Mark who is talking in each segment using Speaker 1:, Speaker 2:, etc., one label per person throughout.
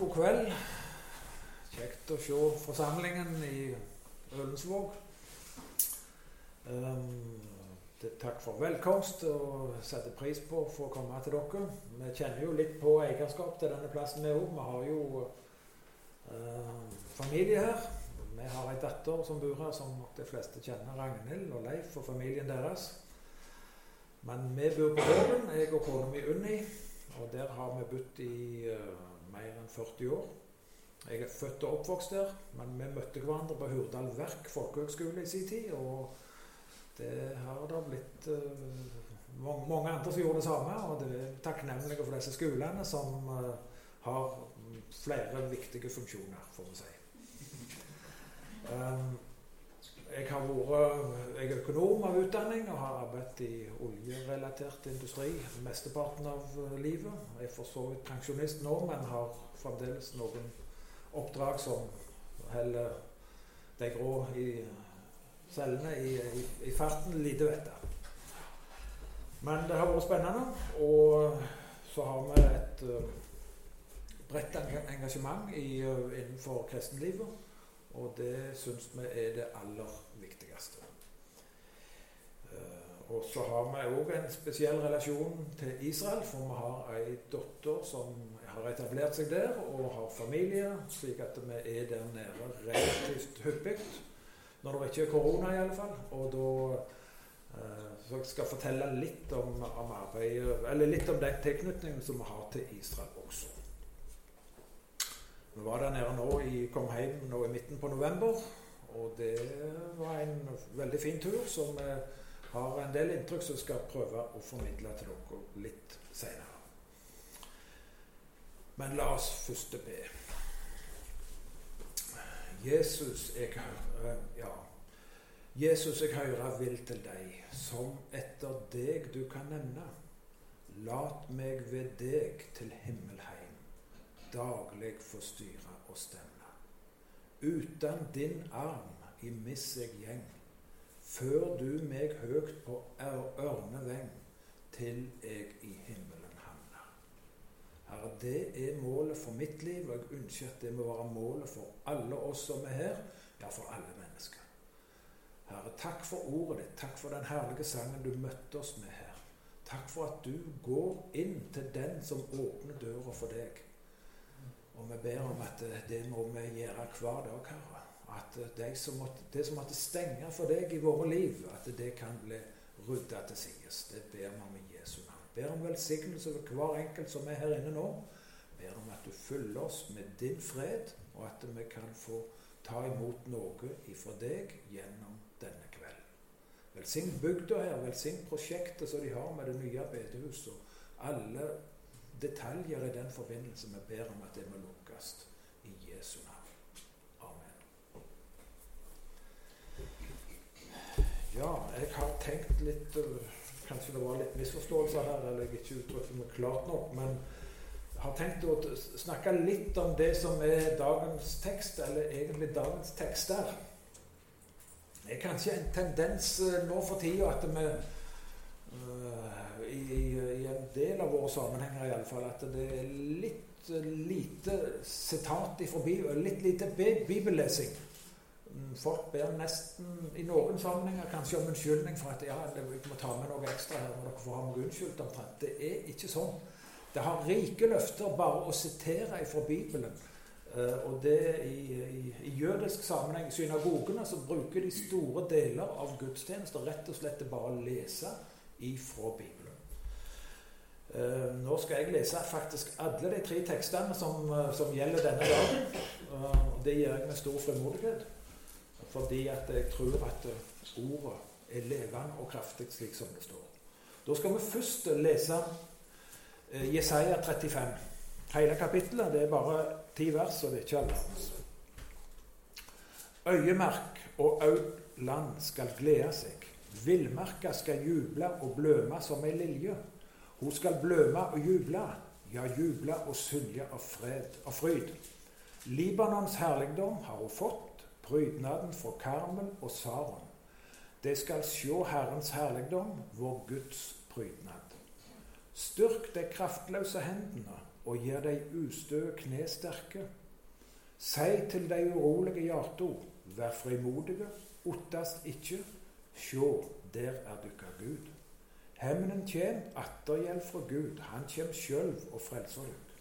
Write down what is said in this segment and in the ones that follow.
Speaker 1: god kveld. Kjekt å se forsamlingen i Ølensvåg. Um, takk for velkomst, og setter pris på å få komme til dere. Vi kjenner jo litt på eierskap til denne plassen, vi òg. Vi har jo uh, familie her. Vi har ei datter som bor her, som de fleste kjenner. Ragnhild og Leif og familien deres. Men vi bor på Håven, jeg og kona mi Unni. Og der har vi bodd i uh, mer enn 40 år. Jeg er født og oppvokst der, men vi møtte hverandre på Hurdal Verk folkehøgskole i sin tid. Og det har da blitt uh, mange andre som gjorde det samme. Og det er takknemlige for disse skolene som uh, har flere viktige funksjoner, får vi si. Um, jeg vært jeg er økonom av utdanning og har arbeidet i oljerelatert industri mesteparten av livet. Jeg er for så vidt pensjonist nå, men har fremdeles noen oppdrag som heller de grå i cellene i, i, i farten. Lite vet jeg. Men det har vært spennende. Og så har vi et uh, bredt engasjement i, uh, innenfor kristenlivet. Og det syns vi er det aller viktigste. Uh, og så har vi òg en spesiell relasjon til Israel, for vi har ei datter som har etablert seg der og har familie, slik at vi er der nede relativt hyppig. Når det ikke er korona, i alle fall. Og da uh, Så jeg skal fortelle litt om, om arbeidet, eller litt om den tilknytningen som vi har til Israel også. Vi var der nede nå i, kom hjem nå i midten på november. Og det var en veldig fin tur som vi har en del inntrykk som skal prøve å formidle til dere litt senere. Men la oss først be. Jesus, jeg hører Ja. Jesus, jeg hører vil til deg, som etter deg du kan nevne. Lat meg ved deg til himmelheim daglig få styre og stemme. Uten din arm i misseg gjeng, før du meg høgt på ørneveng, til jeg i himmelen havner. Herre, det er målet for mitt liv, og jeg ønsker at det må være målet for alle oss som er her, ja, for alle mennesker. Herre, takk for ordet ditt, takk for den herlige sangen du møtte oss med her. Takk for at du går inn til den som åpner døra for deg. Og vi ber om at eh, det må vi gjøre hver dag, Herre. At eh, det som, måtte, det som måtte stenge for deg i våre liv, at det kan bli rydda til sides. Det ber vi om i Jesu navn. Ber om velsignelse over hver enkelt som er her inne nå. Ber om at du fyller oss med din fred, og at vi kan få ta imot noe ifra deg gjennom denne kvelden. Velsign bygda her, velsign prosjektet som de har med det nye bedehuset. Alle detaljer i den forbindelse. Vi ber om at det må lukkes i Jesu navn. Amen. Ja, jeg har tenkt litt øh, Kanskje det var litt misforståelser her, eller jeg ikke uttrykte meg klart nok. Men har tenkt å snakke litt om det som er dagens tekst, eller egentlig dagens tekster. Det er kanskje en tendens øh, nå for tida at vi i, i, del av våre sammenhenger iallfall at det er litt lite sitat ifra Bibelen, litt lite bibellesing. Mm, folk ber nesten i noen sammenhenger kanskje om unnskyldning for at ja, vi må ta med noe ekstra her når dere får ha meg unnskyldt omtrent. Det er ikke sånn. Det har rike løfter bare å sitere fra Bibelen. Uh, og det i, i, i, jødisk sammenheng, synagogene, så bruker de store deler av gudstjenester rett og slett bare å lese ifra Bibelen. Uh, nå skal jeg lese faktisk alle de tre tekstene som, uh, som gjelder denne dagen. Uh, det gjør jeg med stor frimodighet, fordi at jeg tror at ordet er levende og kraftig slik som det står. Da skal vi først lese Jesaja 35. Hele kapittelet. Det er bare ti vers, og det er ikke alle hans. Øyemerk og aud land skal glede seg. Villmarka skal juble og bløme som ei lilje. Hun skal bløme og juble, ja, juble og synge av, fred, og fryd. Libanons herligdom har hun fått, prydnaden fra Karmel og Saron. De skal sjå Herrens herligdom, vår Guds prydnad. Styrk de kraftløse hendene, og gjør de ustø kne sterke. Si til de urolige hjarta, vær frimodige, ottast ikke. Sjå, der er dykka Gud. Hemnen kjem, attergjeld fra Gud. Han kjem sjølv og frelser dykk.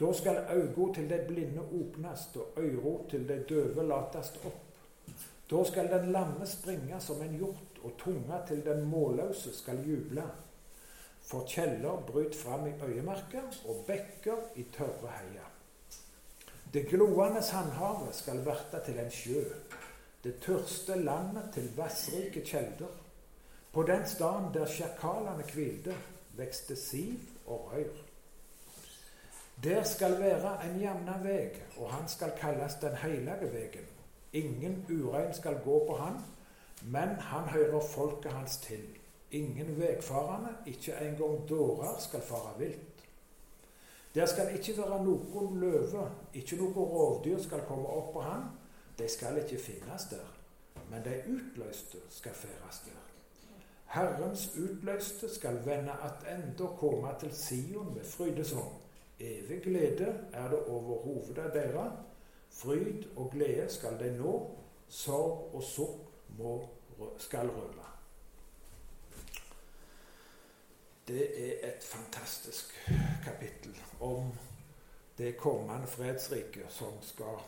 Speaker 1: Da skal auga til de blinde åpnast, og øyro til de døve latast opp. Da skal den lamme springe som en hjort, og tunga til den målløse skal juble. For kjeller bryt fram i øyemarka, og bekker i tørre heier. Det gloende sandhavet skal verte til en sjø, det tørste landet til vassrike kjelder. På den staden der sjakalene hvilte, vekste siv og røyr. Der skal være en jevna veg, og han skal kalles den hellige vegen. Ingen urein skal gå på han, men han hører folket hans til. Ingen vegfarende, ikke engang dårer, skal fare vilt. Der skal ikke være noen løve, ikke noe rovdyr skal komme opp på han. De skal ikke finnes der, men de utløste skal færes der. Herrens utløste skal vende attende og komme til Sion med frydesang. Evig glede er det over hovedet deres Fryd og glede skal de nå, sorg og sukk skal rømme. Det er et fantastisk kapittel om det kommende fredsriket som skal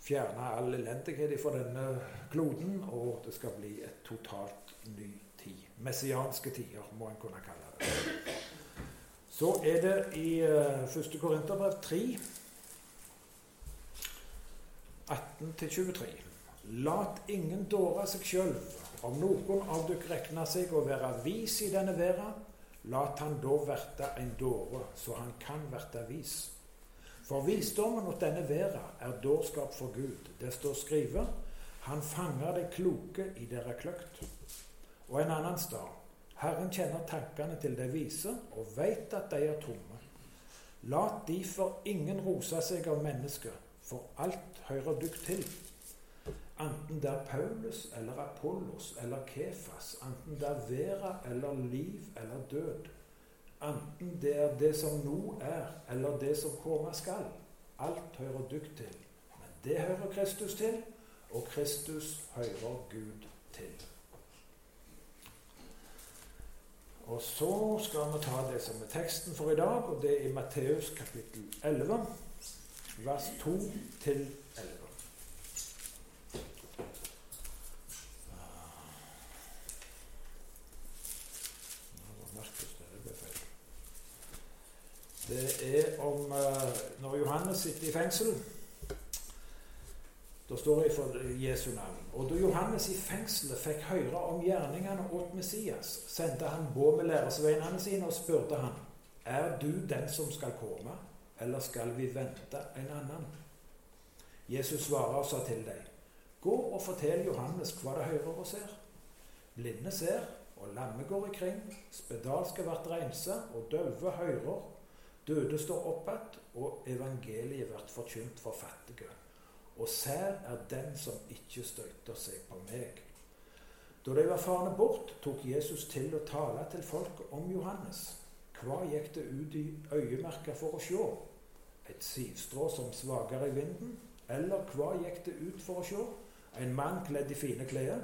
Speaker 1: fjerne all elendighet fra denne kloden, og det skal bli et totalt ny tid. Messianske tider, må en kunne kalle det. Så er det i 1. Eh, Korinterbrev 3 18-23. Lat ingen dåre seg sjøl. Om noen av dere regner seg å være vis i denne verden, lat han da verte en dåre, så han kan verte vis. For visdommen mot denne verden er dårskap for Gud. Det står skrevet han fanger de kloke i dere kløkt. Og en annen stad Herren kjenner tankene til de vise og veit at de er tomme. Lat derfor ingen rose seg av mennesker, for alt hører dukk til. Enten det er Paulus eller Apollos eller Kefas, enten det er vera eller liv eller død, enten det er det som nå er, eller det som komme skal. Alt hører dukk til. Men det hører Kristus til, og Kristus hører Gud til. Og så skal vi ta det som er teksten for i dag, og det er i Matteus kapittel 11 vers 2 til 11. Det er om uh, når Johannes sitter i fengsel. Da står det for Jesu navn. Og da Johannes i fengselet fikk høre om gjerningene åt Messias, sendte han båd med læresveinene sine og spurte han, er du den som skal komme, eller skal vi vente en annen? Jesus svarer og sa til dem, Gå og fortell Johannes hva det hører og ser. Blinde ser, og lamme går ikring, spedalske blir rensa, og døve hører. Døde står opp igjen, og evangeliet blir forkynt for fattige. Og sær er den som ikke støyter seg på meg. Da de var farne bort, tok Jesus til å tale til folk om Johannes. Hva gikk det ut i øyemerka for å sjå? Et sivstrå som svager i vinden? Eller hva gikk det ut for å sjå? En mann kledd i fine klær?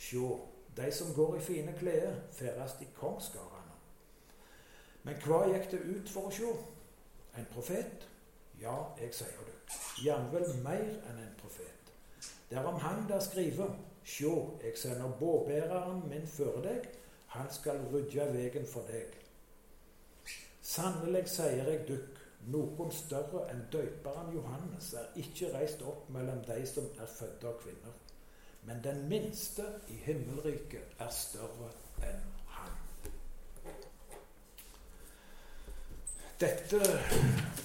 Speaker 1: Sjå, de som går i fine klær, ferdes i kongsgardene. Men hva gikk det ut for å sjå? En profet? Ja, jeg sier det. Jamvel mer enn en profet. Er han der skriver. Sjå, jeg sender båbæreren min føre deg. Han skal rydde veien for deg. Sannelig sier jeg dykk, noen større enn døyperen Johannes er ikke reist opp mellom de som er født av kvinner. Men den minste i himmelriket er større enn han. Dette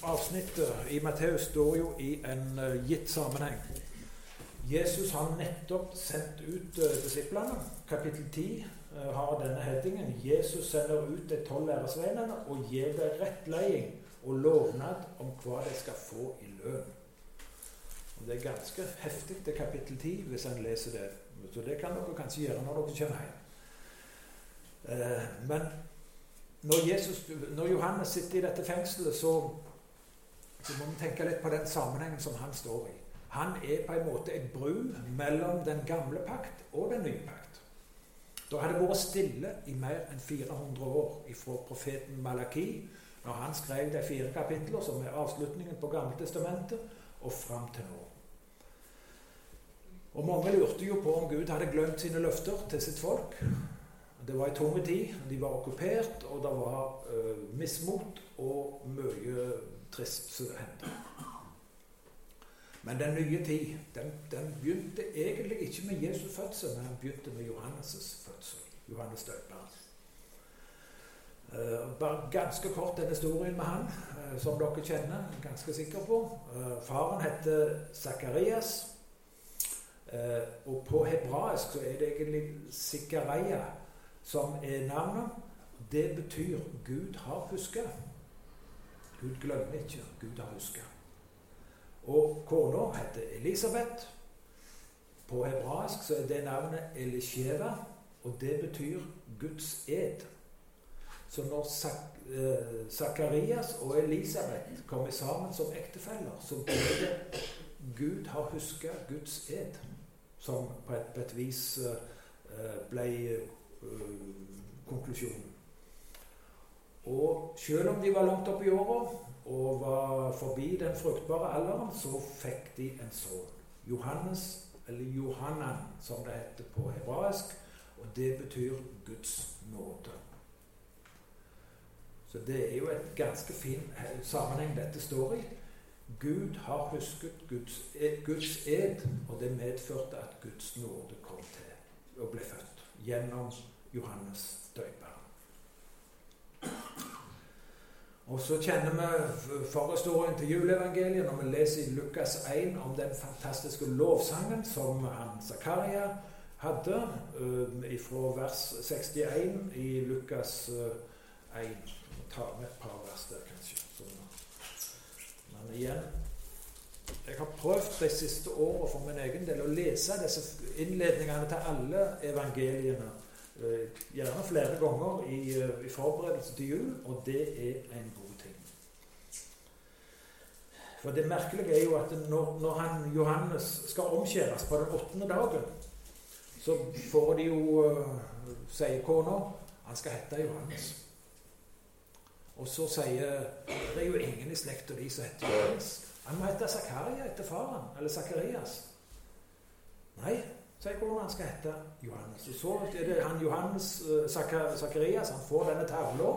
Speaker 1: avsnittet i Matteus står jo i en uh, gitt sammenheng. Jesus har nettopp sendt ut uh, disiplene. Kapittel 10 Eh, har denne headingen 'Jesus sender ut de tolv læresveinene og gir dem rettleding og lovnad om hva de skal få i lønn'. Og Det er ganske heftig, det kapittel 10, hvis en leser det. Så det kan dere kanskje gjøre når dere kommer hjem. Eh, men når, Jesus, når Johannes sitter i dette fengselet, så, så, må vi tenke litt på den sammenhengen som han står i. Han er på en måte et bru mellom den gamle pakt og den nye pakt. Da hadde det vært stille i mer enn 400 år ifra profeten Malaki, når han skrev de fire kapitler, som er avslutningen på Gammeltestamentet, og fram til nå. Og Mange lurte jo på om Gud hadde glemt sine løfter til sitt folk. Det var ei tung tid. De var okkupert, og det var uh, mismot og mye trist som hendte. Men den nye tid den, den, begynte egentlig ikke med Jesus' fødsel, men den begynte med Johannes' fødsel. Johannes døperen. Uh, bare ganske kort den historien med han, uh, som dere kjenner. ganske sikker på. Uh, faren heter Zakarias. og på hebraisk så er det egentlig Zikaria som er navnet. Det betyr 'Gud har huska'. Gud glemmer ikke. Gud har huska. Og kona heter Elisabeth. På hebraisk så er det navnet Elisheva, og det betyr Guds ed. Så når Sakarias og Elisabeth kommer sammen som ektefeller, så blir det Gud har huska Guds ed, som på et, på et vis uh, ble Øh, konklusjonen. Og selv om de var langt oppe i åra og var forbi den fruktbare alderen, så fikk de en sønn. Johannes, eller Johanan, som det heter på hebraisk. Og det betyr Guds nåde. Så det er jo et ganske fin sammenheng dette står i. Gud har husket Guds, Guds ed, og det medførte at Guds nåde kom til og ble født gjennom Johannes døperen. Og så kjenner vi forhistorien til juleevangeliet når vi leser i Lukas 1 om den fantastiske lovsangen som han Zakaria hadde, uh, fra vers 61 i Lukas 1. Vi tar med et par vers der, kanskje. Men igjen Jeg har prøvd de siste åra for min egen del å lese disse innledningene til alle evangeliene. Eh, gjerne flere ganger i, eh, i forberedelse til jul, og det er en god ting. For det merkelige er jo at når, når han, Johannes skal omskjæres på den åttende dagen, så får de jo uh, sier kona han skal hete Johannes. Og så sier Det er jo ingen i slekta di som heter Johannes. Han må hete Zakaria etter faren. Eller Zakarias. Nei, sier hvordan han skal hete Johannes. Og Så er det han Johannes uh, Zakarias han får denne tavla,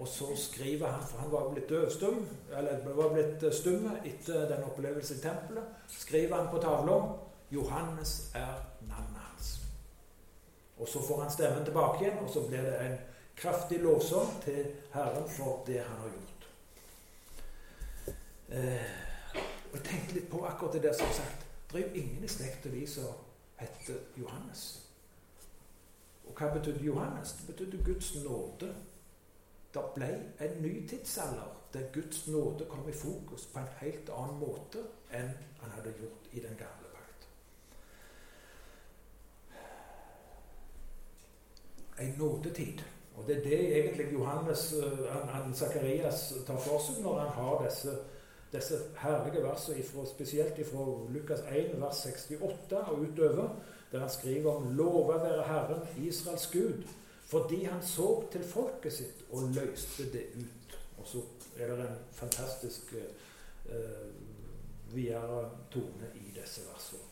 Speaker 1: og så skriver han For han var blitt døvstum, eller var blitt eh, stum etter den opplevelsen i tempelet. skriver han på tavla Johannes er navnet hans. Og så får han stemmen tilbake igjen, og så blir det en kraftig lovsang til Herren for det han har gjort. Eh, og Jeg tenkte litt på akkurat det der som sagt. Det er jo ingen i slekta di som heter Johannes. Og hva betydde Johannes? Det betydde Guds nåde. Det ble en ny tidsalder der Guds nåde kom i fokus på en helt annen måte enn han hadde gjort i den gamle pakt. En nådetid. Og det er det egentlig Johannes, eh, han, han Zakarias tar for seg når han har disse disse herlige versene, ifra, spesielt fra Lukas 1, vers 68 og utover, der han skriver om 'Lova være Herren, Israels Gud', fordi han så til folket sitt og løste det ut. Og så er det en fantastisk eh, videre tone i disse versene.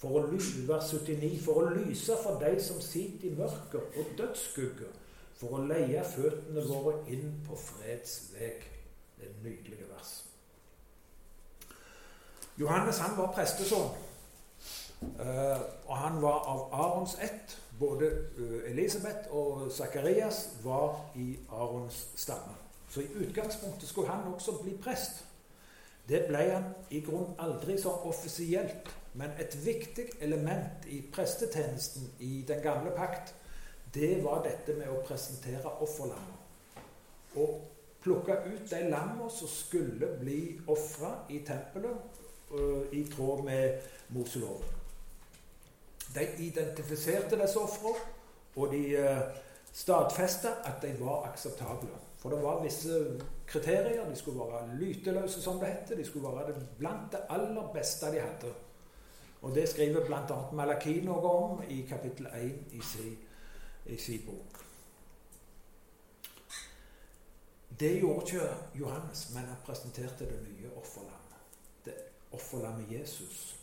Speaker 1: For å, vers 79, for å lyse for de som sitter i mørker og dødsskugger, for å leie føttene våre inn på freds vei. Det er nydelige vers. Johannes han var prestesønn. Uh, og han var av Arons ett. Både uh, Elisabeth og Sakarias var i Arons stamme. Så i utgangspunktet skulle han også bli prest. Det ble han i grunn aldri sånn offisielt, men et viktig element i prestetjenesten i den gamle pakt, det var dette med å presentere offerlammer. Og plukke ut de lammene som skulle bli ofra i tempelet, i tråd med Moseloven. De identifiserte disse ofrene, og de uh, stadfesta at de var akseptable. For det var visse kriterier. De skulle være lyteløse, som det heter. De skulle være blant det aller beste de hadde. Og det skriver bl.a. Malaki noe om i kapittel 1 i sin, i bok. Det gjorde ikke Johannes, men han presenterte det nye offerlammet. Offerlammet Jesus.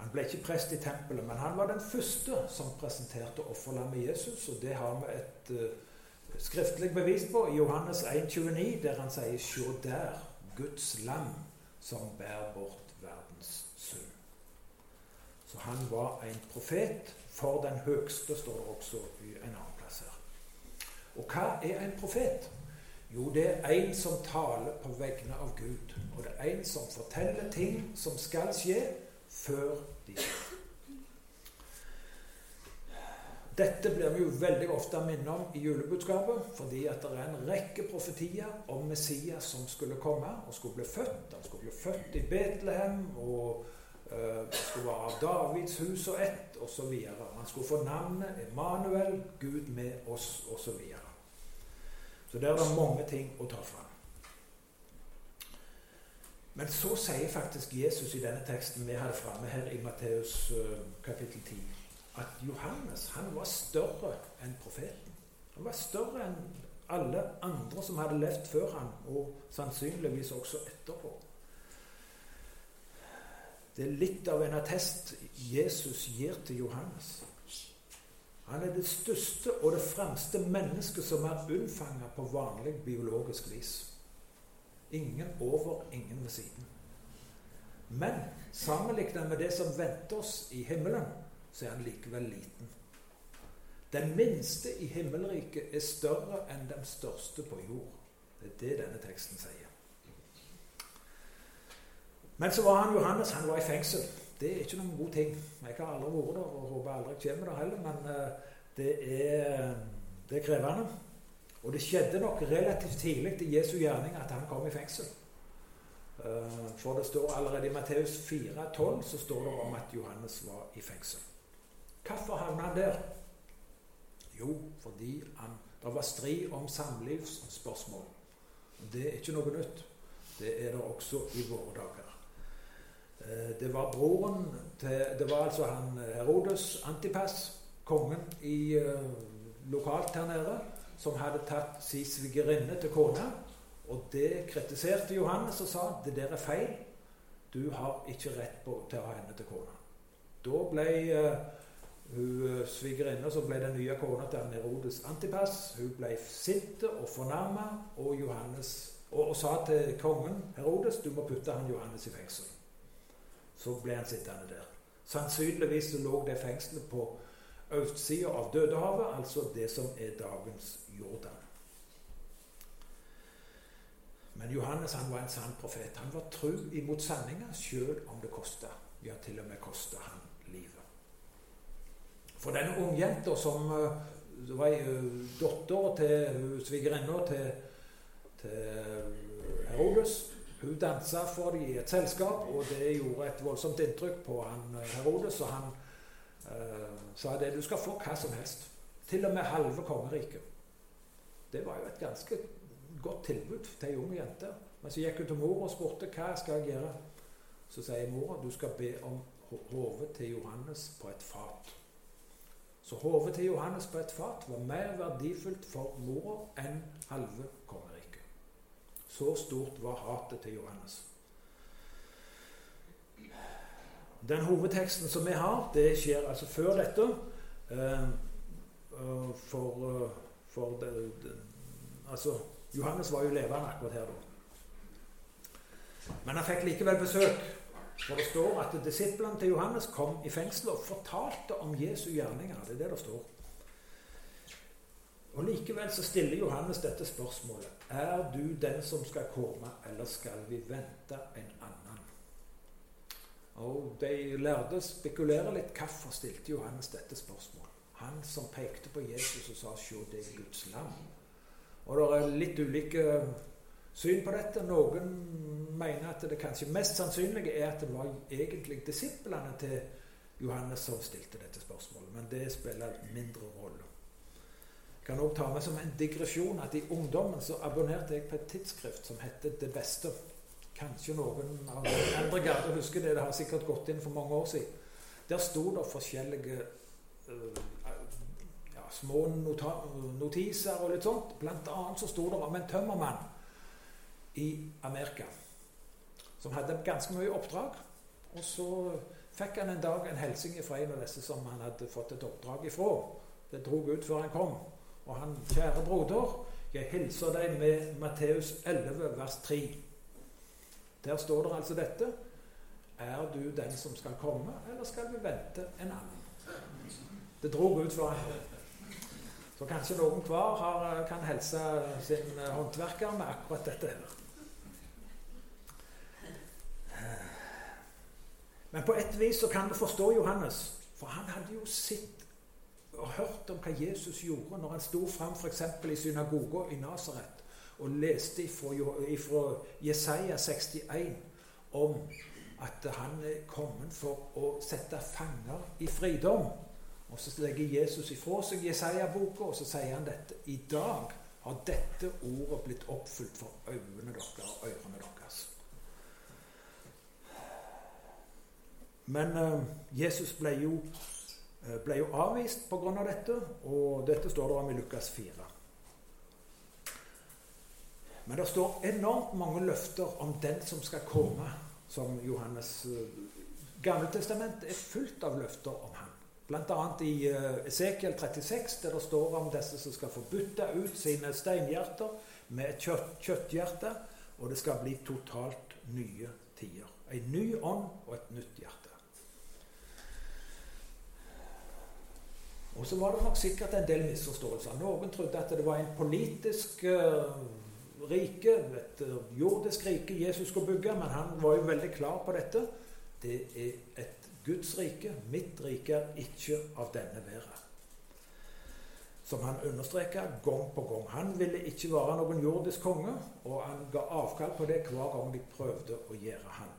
Speaker 1: Han ble ikke prest i tempelet, men han var den første som presenterte offerlammet Jesus. Og det har vi et uh, skriftlig bevis på i Johannes 1,29, der han sier 'Sjå der, Guds lam, som bærer bort verdens synd'. Så han var en profet for den høgste, står det også i en annen plass her. Og hva er en profet? Jo, det er en som taler på vegne av Gud. Og det er en som forteller ting som skal skje, før de skjer. Dette blir vi jo veldig ofte minnet om i julebudskapet, fordi at det er en rekke profetier om Messias som skulle komme og skulle bli født. Han skulle bli født i Betlehem og øh, skulle være av Davids hus og ett, osv. Han skulle få navnet Emanuel, Gud med oss, osv. Så, der er det mange ting å ta fram. Men så sier faktisk Jesus i denne teksten vi hadde framme her i Matteus uh, kapittel 10, at Johannes han var større enn profeten. Han var større enn alle andre som hadde levd før han, og sannsynligvis også etterpå. Det er litt av en attest Jesus gir til Johannes. Han er det største og det fremste mennesket som er unnfanga på vanlig biologisk vis. Ingen over, ingen ved siden. Men sammenlignet med det som venter oss i himmelen, så er han likevel liten. Den minste i himmelriket er større enn den største på jord. Det er det denne teksten sier. Men så var han Johannes han var i fengsel. Det er ikke noen god ting. Jeg har aldri vært der og håper aldri jeg kommer der heller, men eh, det er, det er krevende. Og det skjedde nok relativt tidlig i Jesu gjerning at han kom i fengsel. Eh, for det står allerede i Matteus 4,12 så står det om at Johannes var i fengsel. Hvorfor havna han der? Jo, fordi han, det var strid om samlivsspørsmål. Det er ikke noe nytt. Det er det også i våre dager. Eh, det var broren til Det var altså han Herodes Antipas, kongen i, uh, lokalt her nede som hadde tatt sin svigerinne til kone. Og det kritiserte Johannes og sa det der er feil. Du har ikke rett på, til å ha henne til kone. Da ble hun svigerinne som ble den nye kona til Herodes Antipas, hun ble sint og fornærma og, og, og, sa til kongen Herodes du må putte han Johannes i fengsel. Så ble han sittende der. Sannsynligvis lå det fengselet på østsida av Dødehavet, altså det som er dagens Jordan. Men Johannes han var en sann profet. Han var tru imot sanninga sjøl om det kosta. Ja, til og med kosta han livet. For denne ungjenta som uh, var uh, dattera til svigerinna til, til Herodes Hun dansa for dem i et selskap, og det gjorde et voldsomt inntrykk på han Herodes. Og han uh, sa det du skal få hva som helst. Til og med halve kongeriket. Det var jo et ganske godt tilbud til ei ung jente. Men så gikk hun til mor og spurte hva skal jeg gjøre. Så sier mora du skal be om hodet til Johannes på et fat. Så hodet til Johannes på et fat var mer verdifullt for mora enn halve kongeriket. Så stort var hatet til Johannes. Den hovedteksten som vi har, det skjer altså før dette. Uh, uh, for uh, for det, det, altså, Johannes var jo levende akkurat her da. Men han fikk likevel besøk. For det står at disiplene til Johannes kom i fengsel og fortalte om Jesu gjerninger. Det er det det står. Likevel så stiller Johannes dette spørsmålet. Er du den som skal komme, eller skal vi vente en annen? Og De lærde spekulerer litt. Hvorfor stilte Johannes dette spørsmålet? Han som pekte på Jesus og sa 'Se, det er Guds lam'. Og det er litt ulike syn på dette. Noen mener at det kanskje mest sannsynlige er at det var egentlig disiplene til Johannes som stilte dette spørsmålet. Men det spiller mindre rolle. Kan også ta med som en digresjon at i ungdommen så abonnerte jeg på et tidsskrift som heter Det Beste. Kanskje noen av eldre garde husker det. Det har sikkert gått inn for mange år siden. Der sto det forskjellige uh, ja, små notiser og litt sånt. Blant annet så sto det om en tømmermann i Amerika som hadde ganske mye oppdrag. Og så fikk han en dag en hilsen fra en av disse som han hadde fått et oppdrag ifra. Det drog ut før han kom. Og han, kjære broder, jeg hilser deg med Matteus 11, vers 3. Der står det altså dette. Er du den som skal komme, eller skal vi vente en annen? Det drog ut fra. Så kanskje noen hver har, kan helse sin håndverker med akkurat dette her. Men på et vis så kan vi forstå Johannes, for han hadde jo sett og hørt om hva Jesus gjorde når han sto fram f.eks. i synagoga i Nasaret og leste fra Jesaja 61 om at han er kommet for å sette fanger i fridom. Og Så legger Jesus ifra seg Jesaja-boka, og så sier han dette. I dag har dette ordet blitt oppfylt for øynene deres og ørene deres. Men uh, Jesus ble jo, ble jo avvist pga. Av dette, og dette står det om i Lukas 4. Men det står enormt mange løfter om den som skal komme, som Johannes Gamle Gammeltestamentet er fullt av løfter om ham. Bl.a. i Esekiel 36, der det står om disse som skal få bytte ut sine steinhjerter med et kjøtt, kjøtthjerte, og det skal bli totalt nye tider. En ny ånd og et nytt hjerte. Og så var det nok sikkert en del misforståelser. Noen trodde at det var en politisk uh, rike, et uh, jordisk rike Jesus skulle bygge, men han var jo veldig klar på dette. Det er et Guds rike. Mitt rike er ikke av denne verden. Som han understreka gang på gang. Han ville ikke være noen jordisk konge, og han ga avkall på det hver gang de prøvde å gjøre han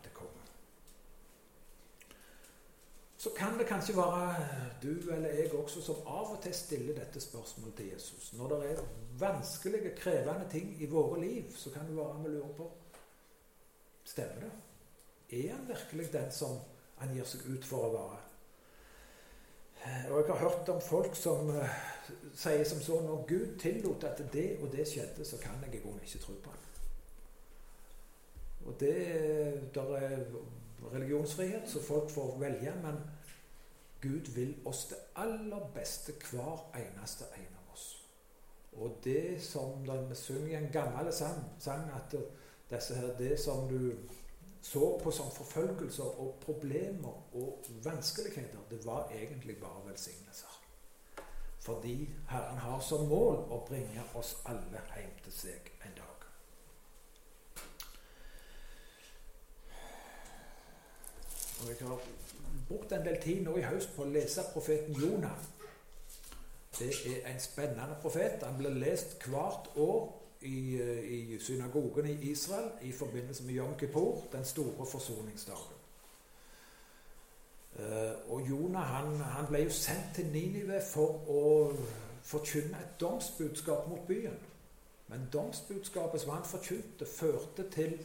Speaker 1: så kan det kanskje være du eller jeg også som av og til stiller dette spørsmålet til Jesus. Når det er vanskelige, krevende ting i våre liv, så kan det være vi lurer på Stemmer det? Er han virkelig den som han gir seg ut for å være? Og Jeg har hørt om folk som uh, sier som så når Gud tillot at det og det skjedde, så kan jeg i grunnen ikke tro på ham. Og det der er religionsfrihet, så folk får velge. Men Gud vil oss det aller beste, hver eneste en av oss. Og det som de synger i en gammel sang, sang at disse her, det som du så på som forfølgelser og problemer og vanskeligheter, det var egentlig bare velsignelser. Fordi Herren har som mål å bringe oss alle hjem til seg en dag. Og jeg har brukt en del tid nå i høst på å lese profeten Jonah. Det er en spennende profet. Han blir lest hvert år i, i synagogen i Israel i forbindelse med Yom Kippur, den store forsoningsdagen. Uh, og Jonah han, han, ble jo sendt til Ninive for å forkynne et domsbudskap mot byen. Men domsbudskapet som han forkynte, førte til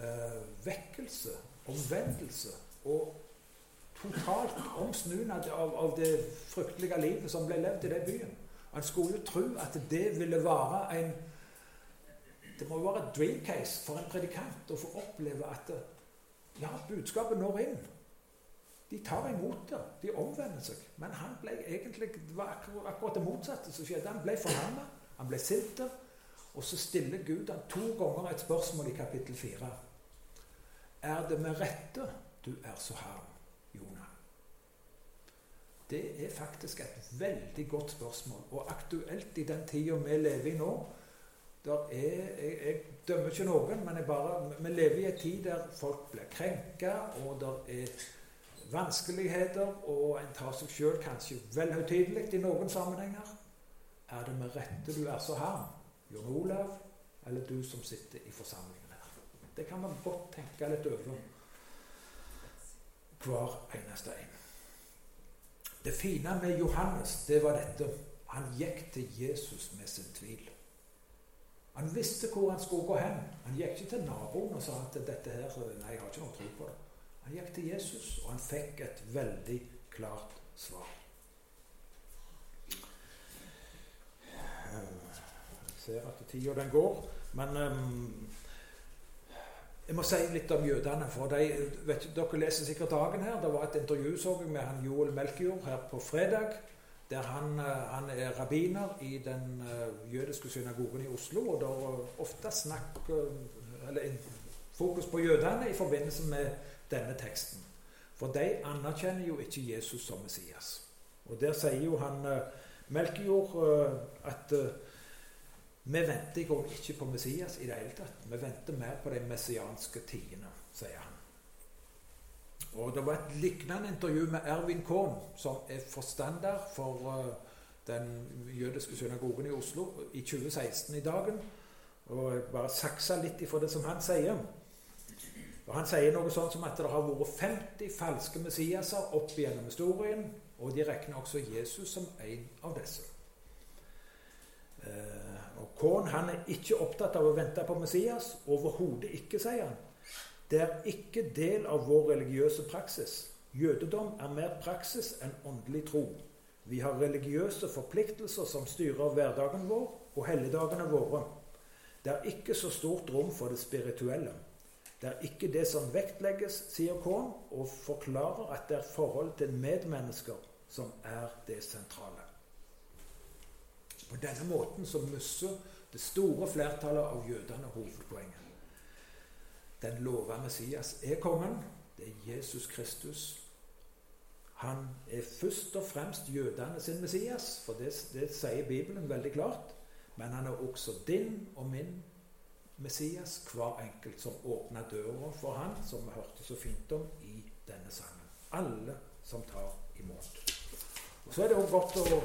Speaker 1: eh, vekkelse, omvendelse og totalt omsnunad av, av, det fryktelige livet som ble levd i den byen. Han skulle jo tro at det ville være en Det må jo være et dream case for en predikant å få oppleve at ja, budskapet når inn. De tar imot det. De omvender seg. Men han ble egentlig, det var akkurat det motsatte som skjedde. Han ble fornærma. Han ble sint. Og så stiller Gud han to ganger et spørsmål i kapittel fire. Er det med rette du er så harm, Jonah? Det er faktisk et veldig godt spørsmål, og aktuelt i den tida vi lever i nå. Er, jeg, jeg, dømmer ikke noen, men bare, vi lever i en tid der folk blir krenka, og det er vanskeligheter, og en tar seg sjøl kanskje vel høytidelig i noen sammenhenger. Er det med rette du er så harm, Jon Olav, eller du som sitter i forsamlingen her? Det kan man godt tenke litt over hver eneste en. Det fine med Johannes, det var dette. Han gikk til Jesus med sin tvil. Han visste hvor han skulle gå hen. Han gikk ikke til naboen og sa at dette her, nei, jeg har ikke noe tro på det. Han gikk til Jesus, og han fikk et veldig klart svar. Jeg ser at tida den går, men um, jeg må si litt om jødene. for de, vet, Dere leser sikkert dagen her. Det var et intervju med han Joel Melkjord her på fredag. Der han, eh, han, er rabbiner i den uh, jødiske synagogen i Oslo. Og det er ofte snakk eller fokus på jødene i forbindelse med denne teksten. For de anerkjenner jo ikke Jesus som Messias. Og der sier jo han Melkjord at vi venter ikke på Messias i det hele tatt. Vi venter mer på de messianske tidene, sier han. Og Det var et lignende intervju med Ervin Kohn, som er forstander for uh, den jødiske synagogen i Oslo i 2016 i dagen. Og jeg bare saksa litt ifra det som han sier. Og Han sier noe sånn som at det har vært 50 falske Messiaser opp gjennom historien, og de regner også Jesus som en av disse. Uh, og Korn han er ikke opptatt av å vente på Messias. Overhodet ikke, sier han. Det er ikke del av vår religiøse praksis. Jødedom er mer praksis enn åndelig tro. Vi har religiøse forpliktelser som styrer hverdagen vår og helligdagene våre. Det er ikke så stort rom for det spirituelle. Det er ikke det som vektlegges, sier Kohn, og forklarer at det er forholdet til medmennesker som er det sentrale. På denne måten så mister det store flertallet av jødene hovedpoenget. Den lova Messias er kongen. Det er Jesus Kristus. Han er først og fremst jødene sin Messias, for det, det sier Bibelen veldig klart. Men han er også din og min Messias, hver enkelt som åpner døra for han, som vi hørte så fint om i denne sangen. Alle som tar imot. Så er det også godt å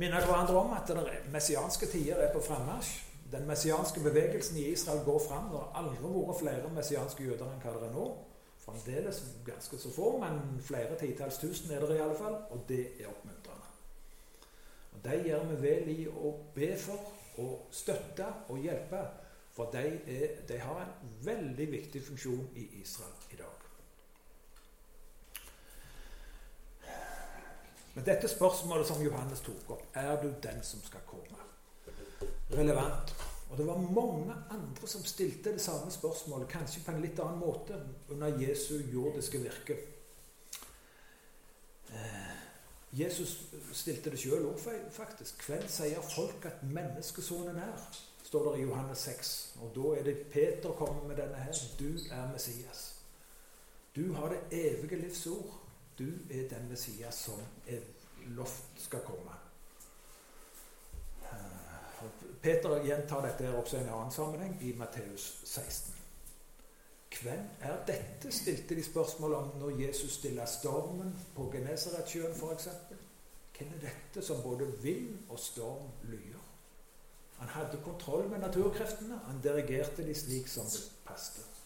Speaker 1: minne hverandre om at den messianske tider er på frammarsj. Den messianske bevegelsen i Israel går fram. Det har aldri vært flere messianske jøder enn hva det er nå. Fremdeles ganske så få, men flere titalls tusen er det i alle fall. Og det er oppmuntrende. Og De gjør vi vel i å be for og støtte og hjelpe. For de, er, de har en veldig viktig funksjon i Israel i dag. Men dette spørsmålet som Johannes tok opp, er du den som skal komme? relevant. Og det var mange andre som stilte det samme spørsmålet, kanskje på en litt annen måte, under Jesu jordiske virke. Eh, Jesus stilte det sjøl òg, faktisk. Hvem sier folk at menneskesonen er? står det i Johannes 6. Og da er det Peter kommer med denne her. Du er Messias. Du har det evige livs ord. Du er den Messias som er lovt skal komme. Peter gjentar dette også i en annen sammenheng, i Matteus 16. Hvem er dette, stilte de spørsmål om når Jesus stiller stormen på Genesaretsjøen f.eks. Hvem er dette som både vind og storm lyer? Han hadde kontroll med naturkreftene. Han dirigerte de slik som det passet.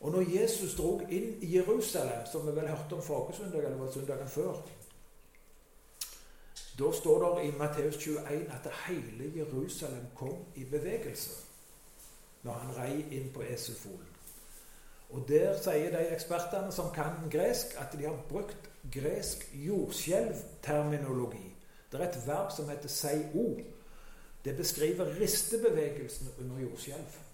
Speaker 1: Og når Jesus drog inn i Jerusalem, som vi vel hørte om forrige søndag, eller var søndagen før, da står det i Matteus 21 at hele Jerusalem kom i bevegelse når han rei inn på Esefolen. Og Der sier de ekspertene som kan gresk, at de har brukt gresk jordskjelvterminologi. Det er et verb som heter 'sei-o'. Det beskriver ristebevegelsen under jordskjelv.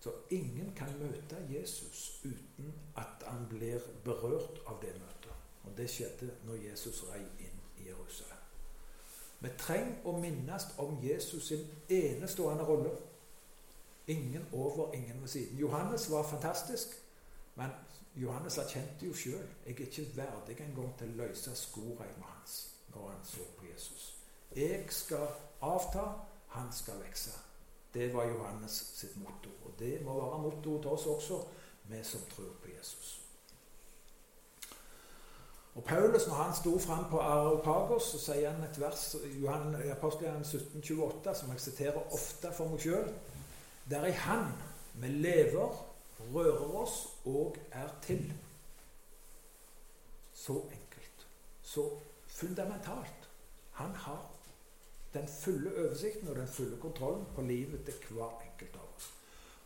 Speaker 1: Så ingen kan møte Jesus uten at han blir berørt av det møtet. Og det skjedde når Jesus rei inn i Jerusalem. Vi trenger å minnes om Jesus sin enestående rolle. Ingen over, ingen ved siden. Johannes var fantastisk, men Johannes erkjente jo sjøl jeg er ikke verdig engang til å løse skoreima hans når han så på Jesus. Jeg skal avta, han skal vokse. Det var Johannes sitt motto. Og det må være mottoet til oss også, vi som tror på Jesus. Og Paulus, når han sto fram på Areopagos, så sier han et vers i Apostelgjerningen 1728, som jeg siterer ofte for meg sjøl. Det er i Han vi lever, rører oss og er til. Så enkelt. Så fundamentalt. Han har den fulle oversikten og den fulle kontrollen på livet til hver enkelt av oss.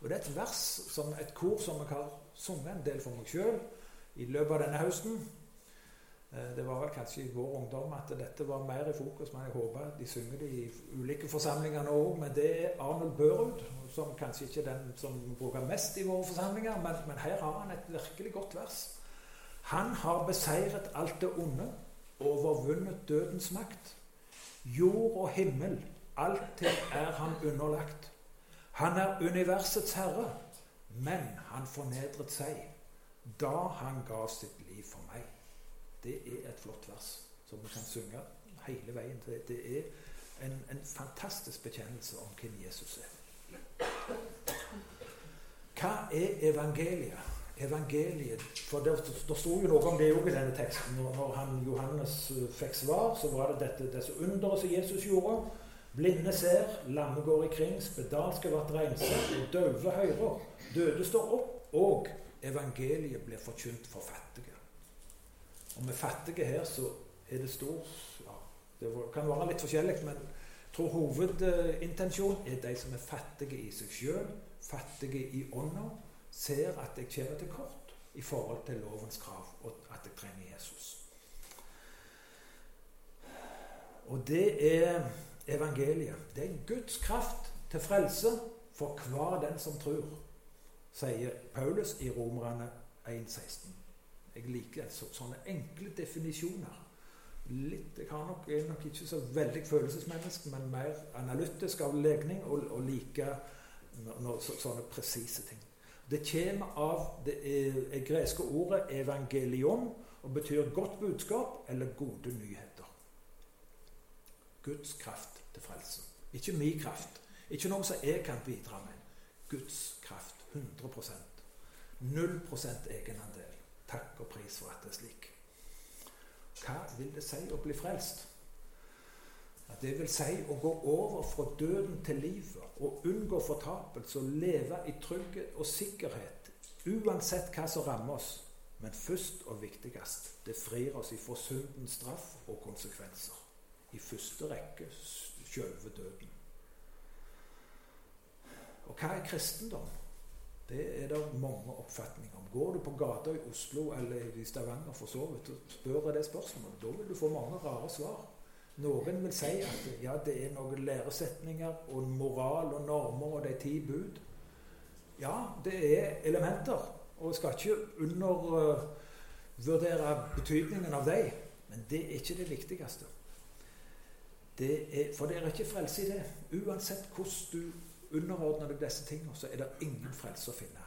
Speaker 1: Og Det er et vers, som et kor som jeg har sunget en del for meg sjøl i løpet av denne høsten. Eh, det var vel kanskje i vår ungdom at dette var mer i fokus, men jeg håper de synger det i ulike forsamlinger nå òg. Men det er Arnold Børud, som kanskje ikke er den som bruker mest i våre forsamlinger, men, men her har han et virkelig godt vers. Han har beseiret alt det onde, overvunnet dødens makt. Jord og himmel, alltid er han underlagt. Han er universets herre, men han fornedret seg da han ga sitt liv for meg. Det er et flott vers som vi kan synge hele veien. til. Det er en, en fantastisk bekjennelse om hvem Jesus er. Hva er evangeliet? Evangeliet, for Det, det sto jo noe om det òg i denne teksten. Når, han, Johannes eh, fikk svar, så var det dette, disse underet som Jesus gjorde. Blinde ser, lamme går ikring, spedalske blir renset, og døve hører. Døde står opp, og evangeliet blir forkynt for fattige. Og med fattige her så er det stor ja, Det kan være litt forskjellig, men jeg tror hovedintensjonen er de som er fattige i seg sjøl, fattige i ånda, ser at jeg kommer til kort i forhold til lovens krav, og at jeg trenger Jesus. Og det er evangeliet. Det er Guds kraft til frelse for hver den som tror, sier Paulus i Romerne 1,16. Jeg liker så, sånne enkle definisjoner. Litt, jeg nok, er nok ikke så veldig følelsesmenneske, men mer analytisk av legning og, og liker så, sånne presise ting. Det kommer av det er, er greske ordet 'evangelion' og betyr godt budskap eller gode nyheter. Guds kraft til frelse. Ikke min kraft. Ikke noe som jeg kan bidra med. Guds kraft. 100% Null prosent egenandel. Takk og pris for at det er slik. Hva vil det si å bli frelst? Det vil si å gå over fra døden til livet og unngå fortapelse og leve i trygghet og sikkerhet uansett hva som rammer oss. Men først og viktigst det frir oss ifra syndens straff og konsekvenser. I første rekke sjølve døden. Og hva er kristendom? Det er det mange oppfatninger om. Går du på gata i Oslo eller i Stavanger for så vidt spør det spørsmålet, da vil du få mange rare svar. Noen vil si at ja, det er noen læresetninger og moral og normer og de ti bud. Ja, det er elementer, og skal ikke undervurdere betydningen av dem, men det er ikke det viktigste. Det er, for det er ikke frelse i det. Uansett hvordan du underordner deg disse tingene, så er det ingen frelse å finne.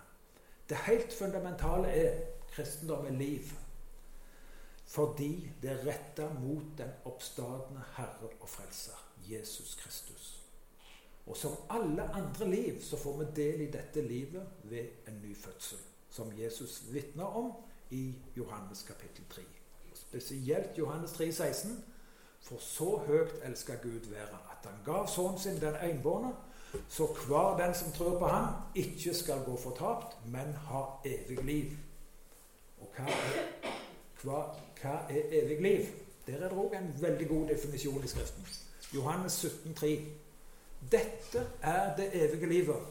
Speaker 1: Det helt fundamentale er kristendom er liv. Fordi det er retta mot den oppstadende Herre og Frelser, Jesus Kristus. Og som alle andre liv så får vi del i dette livet ved en ny fødsel. Som Jesus vitner om i Johannes kapittel 3. Spesielt Johannes 3, 16 for så høyt elska Gud være at han gav sønnen sin den enbårne, så hver den som tror på ham, ikke skal gå fortapt, men ha evig liv. Og hva er, hva, hva er evig liv? Der er det òg en veldig god definisjon i Skriften. Johannes 17, 17,3. Dette er det evige livet.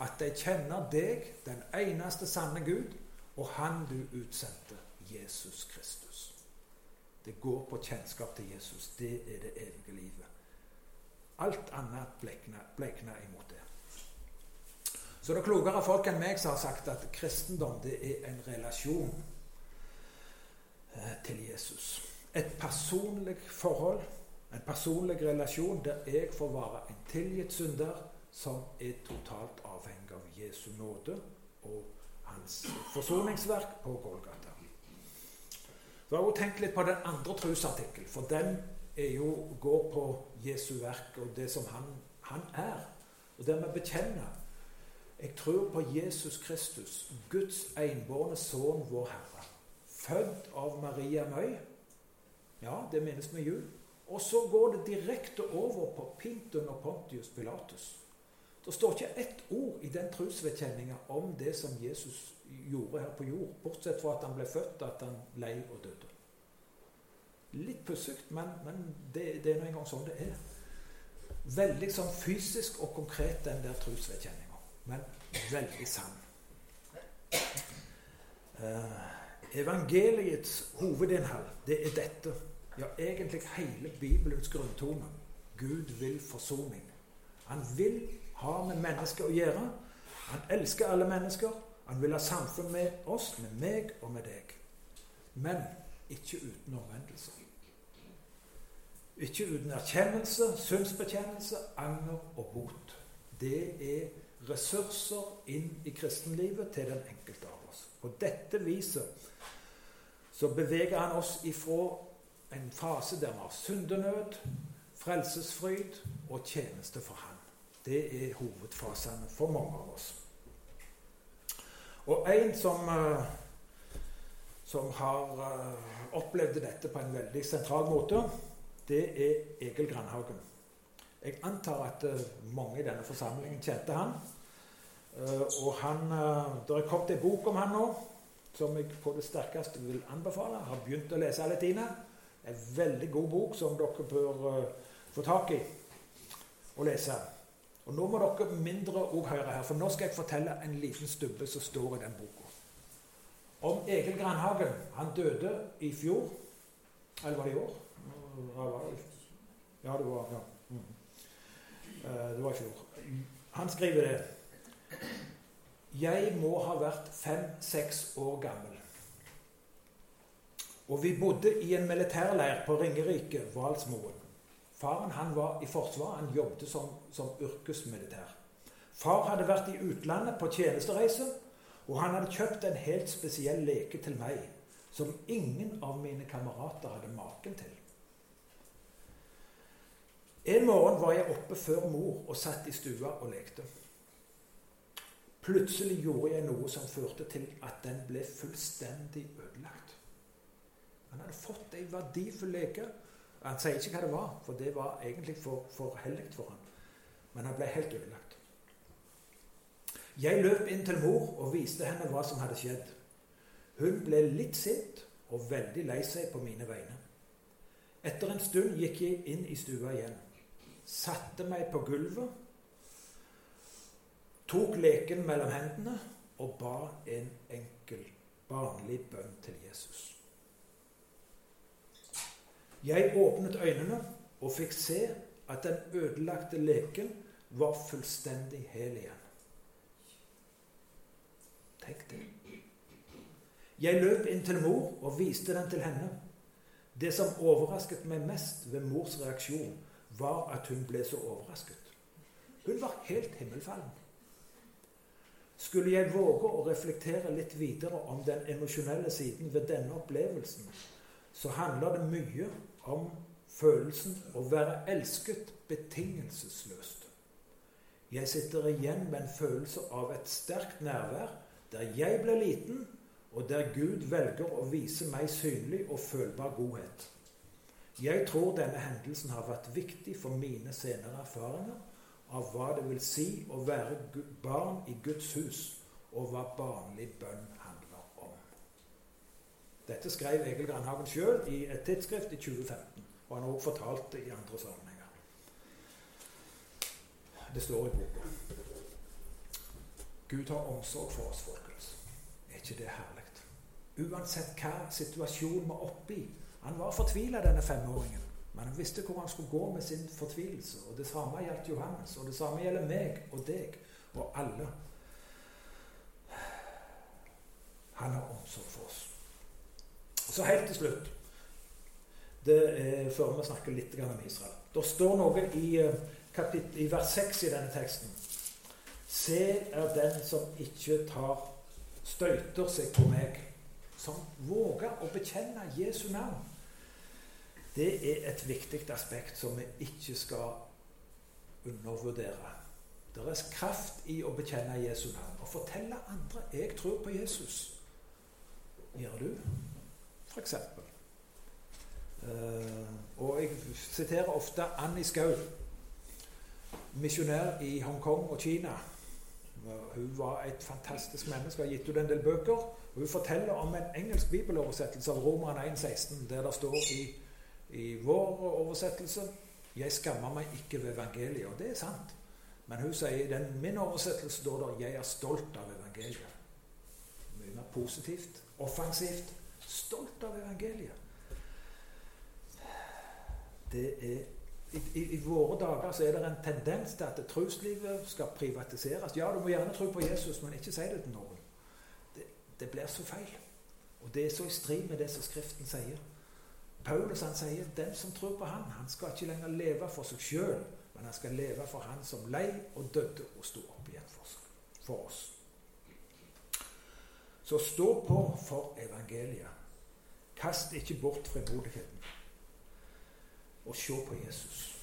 Speaker 1: At de kjenner deg, den eneste sanne Gud, og Han du utsendte, Jesus Kristus. Det går på kjennskap til Jesus. Det er det evige livet. Alt annet blekner imot det. Så det er klokere folk enn meg som har sagt at kristendom det er en relasjon til Jesus. Et personlig forhold, en personlig relasjon der jeg får være en tilgitt synder som er totalt avhengig av Jesu nåde og hans forsoningsverk på Golgata. Så jeg har også tenkt litt på den andre trosartikkelen, for den jo, går på Jesu verk og det som han, han er. Og det vi bekjenner Jeg tror på Jesus Kristus, Guds enbårne sønn, vår Herre. Født av Maria Møy. Ja, det minnes med jul. Og så går det direkte over på Pintun og Pontius Pilatus. Det står ikke ett ord i den trosvedkjenninga om det som Jesus gjorde her på jord, bortsett fra at han ble født, at han lei og døde. Litt pussig, men, men det, det, er nå engang sånn det er. Veldig sånn fysisk og konkret, den der trosvedkjenninga. Men veldig sann. Uh, evangeliets hovedinnhold, det er dette. Ja, egentlig hele Bibelens grunntone. Gud vil forsoning. Han vil ha med mennesker å gjøre. Han elsker alle mennesker. Han vil ha samfunn med oss, med meg og med deg. Men ikke uten omvendelse. Ikke uten erkjennelse, synsbekjennelse, anger og bot. Det er ressurser inn i kristenlivet til den enkelte av oss. På dette viset så beveger han oss ifra en fase der vi har syndenød, frelsesfryd og tjeneste for Han. Det er hovedfasene for mange av oss. Og en som, uh, som har uh, opplevd dette på en veldig sentral måte, det er Egil Grandhagen. Jeg antar at uh, mange i denne forsamlingen kjente han. og han, Det er kommet en bok om han nå som jeg på det sterkeste vil anbefale. Jeg har begynt å lese alle tidene. En veldig god bok som dere bør få tak i og lese. Og Nå må dere mindre òg høre her, for nå skal jeg fortelle en liten stubbe som står i den boka. Om Egil Grandhagen. Han døde i fjor. Eller var det i år? Ja, det var ja. Mm. Eh, det var i fjor. Han skriver det. Jeg må ha vært fem-seks år gammel. Og vi bodde i en militærleir på Ringerike, Hvalsmoen. Faren han var i Forsvaret. Han jobbet som, som yrkesmilitær. Far hadde vært i utlandet på tjenestereise, og han hadde kjøpt en helt spesiell leke til meg som ingen av mine kamerater hadde maken til. En morgen var jeg oppe før mor og satt i stua og lekte. Plutselig gjorde jeg noe som førte til at den ble fullstendig ødelagt. Han hadde fått ei verdifull leke han sier ikke hva det var, for det var egentlig for, for hellig for ham. Men han ble helt ødelagt. Jeg løp inn til mor og viste henne hva som hadde skjedd. Hun ble litt sint og veldig lei seg på mine vegne. Etter en stund gikk jeg inn i stua igjen, satte meg på gulvet, tok leken mellom hendene og ba en enkel, barnlig bønn til Jesus. Jeg åpnet øynene og fikk se at den ødelagte leken var fullstendig hel igjen. Tenk det. Jeg løp inn til mor og viste den til henne. Det som overrasket meg mest ved mors reaksjon, var at hun ble så overrasket. Hun var helt himmelfallen. Skulle jeg våge å reflektere litt videre om den emosjonelle siden ved denne opplevelsen, så handler det mye om følelsen å være elsket betingelsesløst. Jeg sitter igjen med en følelse av et sterkt nærvær der jeg ble liten, og der Gud velger å vise meg synlig og følbar godhet. Jeg tror denne hendelsen har vært viktig for mine senere erfaringer av hva det vil si å være barn i Guds hus, og hva barnlig bønn handler om. dette skrev Egil Grandhagen sjøl i et tidsskrift i 2015. Og han har også fortalt det i andre sammenhenger. Det står i boka. Gud har omsorg for oss, folkens. Er ikke det herlig? Uansett hva situasjonen var oppi. Han var fortvila, denne femåringen. Men han visste hvor han skulle gå med sin fortvilelse. Og Det samme gjaldt Johannes, og det samme gjelder meg og deg og alle. Han har omsorg for oss. Så helt til slutt det er Før vi snakker litt om Israel. Det står noe i, eh, i vers 6 i denne teksten. Se er den som ikke tar støyter seg på meg, som våger å bekjenne Jesu navn. Det er et viktig aspekt som vi ikke skal undervurdere. Det er kraft i å bekjenne Jesu navn og fortelle andre 'jeg tror på Jesus'. Gjør du? f.eks. Uh, eh, og jeg siterer ofte Annie Skau, misjonær i Hongkong og Kina. Hun var et fantastisk menneske, og har gitt ut en del bøker. Hun forteller om en engelsk bibeloversettelse av Roman 1,16, der det står i i vår oversettelse 'Jeg skammer meg ikke ved evangeliet'. Og det er sant. Men hun sier i min oversettelse står det 'Jeg er stolt av evangeliet'. Mye mer positivt, offensivt. Stolt av evangeliet. Det er i, i, I, våre dager så er det en tendens til at troslivet skal privatiseres. Ja, du må gjerne tro på Jesus, men ikke si det til noen. Det, det blir så feil. Og det er så i strid med det som Skriften sier. Paulus han sier den som tror på han, han skal ikke lenger leve for seg sjøl, men han skal leve for han som lei og døde og sto opp igjen for, oss. Så stå på for evangeliet. Kast ikke bort frimodigheten. Og se på Jesus.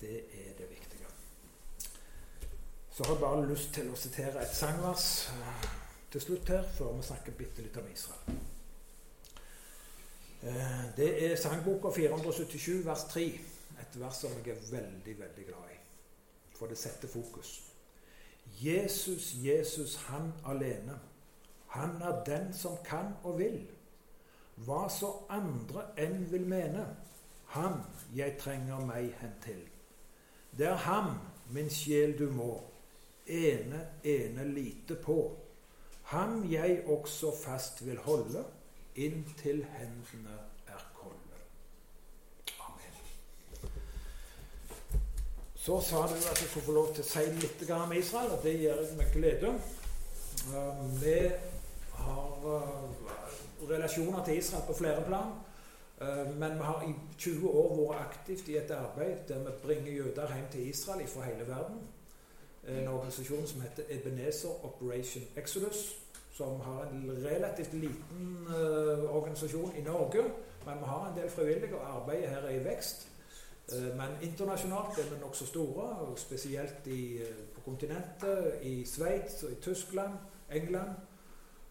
Speaker 1: Det er det viktige. Så har jeg bare lyst til å sitere et sangvers eh, til slutt her, før vi snakker bitte litt om Israel. Eh, det er sangboka 477 vers 3. Et vers som jeg er veldig, veldig glad i. For det setter fokus. Jesus, Jesus, han alene. Han er den som kan og vil. Hva så andre enn vil mene. Han jeg trenger meg hen til. Det er ham, min sjel, du må ene, ene lite på. Ham jeg også fast vil holde, inntil hendene er kolde. Amen. Så sa du at jeg skulle få lov til å si litt om Israel, og det gjør jeg med glede. Uh, vi har uh, relasjoner til Israel på flere plan. Uh, men vi har i 20 år vært aktivt i et arbeid der vi bringer jøder hjem til Israel fra hele verden. En organisasjon som heter Ebenezer Operation Exodus som har en relativt liten uh, organisasjon i Norge. Men vi har en del frivillige, og arbeidet her er i vekst. Uh, men internasjonalt er vi nokså store, og spesielt i, uh, på kontinentet, i Sveits og i Tyskland, England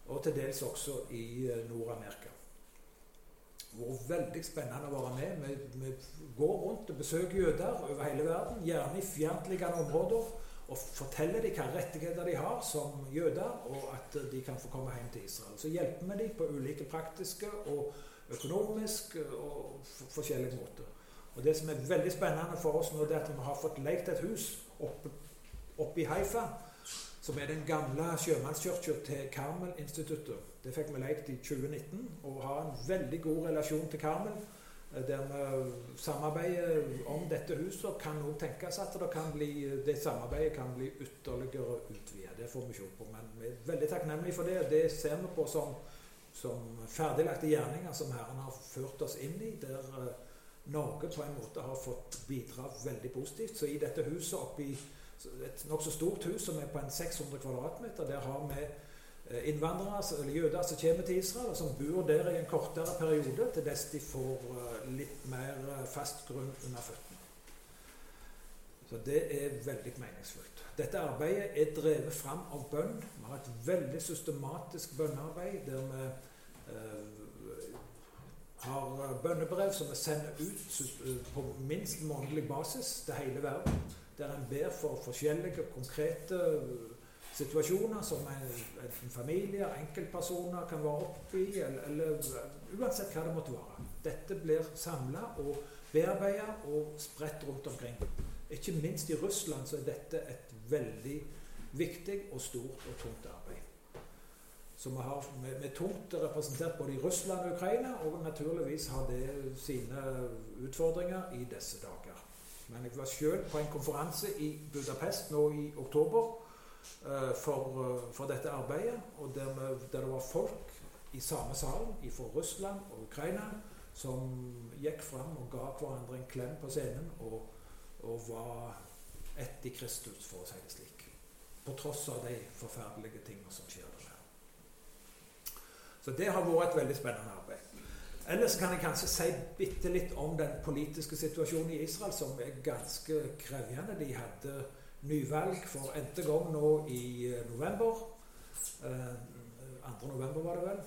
Speaker 1: og til dels også i Nord-Amerika. Det har vært veldig spennende å være med. Vi, vi går rundt og besøker jøder over hele verden, gjerne i fjerntliggende områder og forteller dem hvilke rettigheter de har som jøder, og at de kan få komme hjem til Israel. Så hjelper vi dem på ulike praktiske og økonomiske og forskjellige måter. Og Det som er veldig spennende for oss nå, det er at vi har fått lekt et hus oppe, oppe i Haifa, som er den gamle sjømannskirka til Karmel-instituttet. Det fikk vi lekt i 2019, og har en veldig god relasjon til Karmel der vi samarbeider om dette huset, kan òg tenkes at det, kan bli, det samarbeidet kan bli ytterligere utvidet. Det får vi se på. Men vi er veldig takknemlige for det. Det ser vi på som, som ferdiglagte gjerninger som Herren har ført oss inn i. Der uh, Norge på en måte har fått bidra veldig positivt. Så i dette huset oppi et nokså stort hus som er på en 600 kvadratmeter, der har vi Eh, innvandrere, eller jøder, som kommer til Israel, og som bor der i en kortere periode, til dess de får eh, litt mer eh, fast grunn under føttene. Så det er veldig meningsfullt. Dette arbeidet er drevet fram av bønn. Vi har et veldig systematisk bønnearbeid der vi eh, har bønnebrev som vi sender ut på minst månedlig basis til hele verden. Der en ber for forskjellige konkrete situasjoner som en, en familie, enkeltpersoner kan være oppi, eller, eller, uansett hva det måtte være. Dette blir samla og bearbeida og spredt rundt omkring. Ikke minst i Russland så er dette et veldig viktig og stort og tungt arbeid. Så vi har med, tungt representert både i Russland og Ukraina, og naturligvis har det sine utfordringer i disse dager. Men jeg var sjøl på en konferanse i Budapest nå i oktober for, eh, for, dette arbeidet. Og der, der, det var folk i samme salen fra Russland og Ukraina som gikk fram og ga hverandre en klem på scenen og, og var ett i Kristus, for å si det slik. På tross av de forferdelige tingene som skjer der. Så det har vært et veldig spennende arbeid. Ellers kan jeg kanskje si bitte litt om den politiske situasjonen i Israel, som er ganske krevende. De hadde nyvalg for n-te gang nå i eh, november. Eh, 2. november var det vel.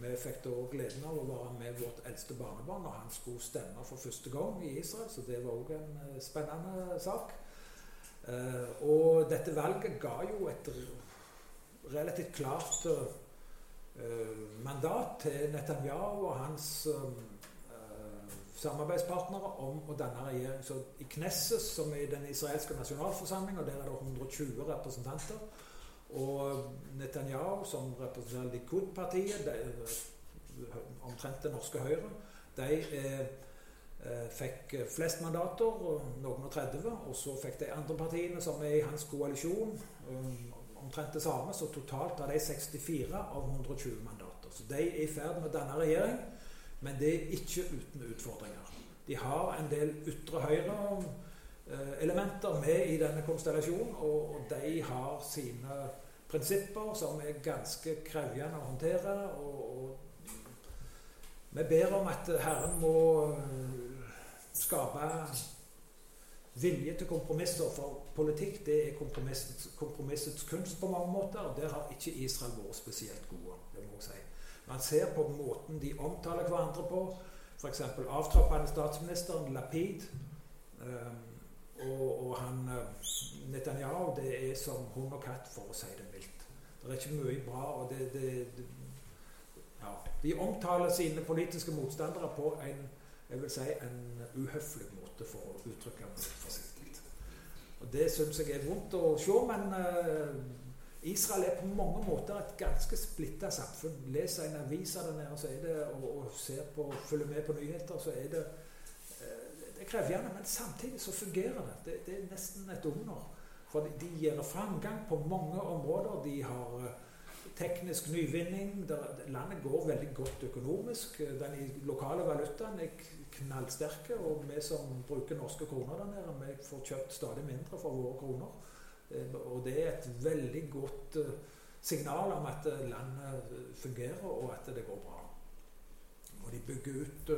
Speaker 1: Vi fikk da gleden av å være med vårt eldste barnebarn når han skulle stemme for første gang i Israel, så det var òg en eh, spennende sak. Eh, og dette valget ga jo et relativt klart mandat til Netanyahu og hans eh, samarbeidspartnere om å danne regjering. Så I Knesset, som er den israelske nasjonalforsamlinga, der er det 120 representanter. Og Netanyahu, som representerer Likud-partiet, omtrent det norske Høyre, de eh, eh fikk flest mandater, noen og 30. Og så fikk de andre partiene som er i hans koalisjon, omtrent det samme. Så totalt har de 64 av 120 mandater. Så de er i ferd med å danne regjering. Men det er ikke uten utfordringer. De har en del ytre høyre-elementer med i denne konstellasjonen, og de har sine prinsipper som er ganske krevende å håndtere. Og, og vi ber om at Herren må skape vilje til kompromisser, for politikk det er kompromissets, kompromissets kunst på mange måter. og Der har ikke Israel vært spesielt gode. det må jeg si. Man ser på måten de omtaler hverandre på, f.eks. avtroppende statsministeren Lapid um, og, og, han uh, Netanyahu, det er som hund og katt, for å si det mildt. Det er ikke mye bra. og det, det, ja. De omtaler sine politiske motstandere på en jeg vil si, en uhøflig måte, for å uttrykke det forsiktig. Og Det syns jeg er vondt å se, men uh, Israel er på mange måter et ganske splitta samfunn. Leser en avis av den her, så er det, og, og på, følger med på nyheter, så er det eh, det er krevende. Men samtidig så fungerer det. Det, det er nesten et under. For de, gir framgang på mange områder. De har eh, teknisk nyvinning. Landet går veldig godt økonomisk. Den lokale valutaen er knallsterke. Og vi som bruker norske kroner der nede, vi får kjøpt stadig mindre for våre kroner. Eh, og det er et veldig godt eh, signal om at eh, landet fungerer, og at det går bra. Og de bygger ut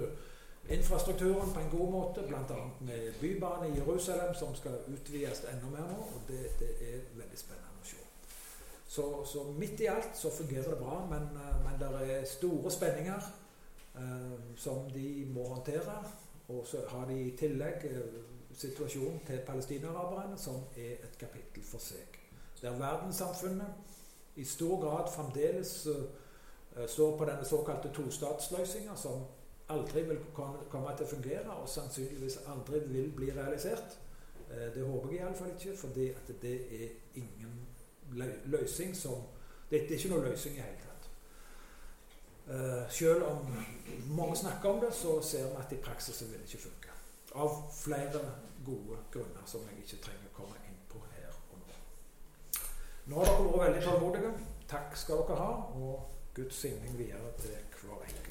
Speaker 1: infrastrukturen på en god måte, bl.a. med bybane i Jerusalem, som skal utvides enda mer nå. og det, det er veldig spennende å se. Så, så, midt i alt så fungerer det bra, men, men det er store spenninger eh, som de må håndtere. Og så har de i tillegg eh, situasjonen til palestinaraberne, som er et kapittel for seg. Der verdenssamfunnet i stor grad fremdeles uh, står på denne såkalte tostatsløsninga, som aldri vil komme til å fungere, og sannsynligvis aldri vil bli realisert. Uh, det håper jeg iallfall ikke, for det er ingen løsning som det, er ikke noe løsning i hele tatt. Uh, selv om mange snakker om det, så ser vi at i praksis vil det ikke funke. Av flere gode grunner som jeg ikke trenger å komme inn på her og nå. Nå har dere vært veldig tålmodige. Takk skal dere ha, og Guds signing videre til hver enkelt.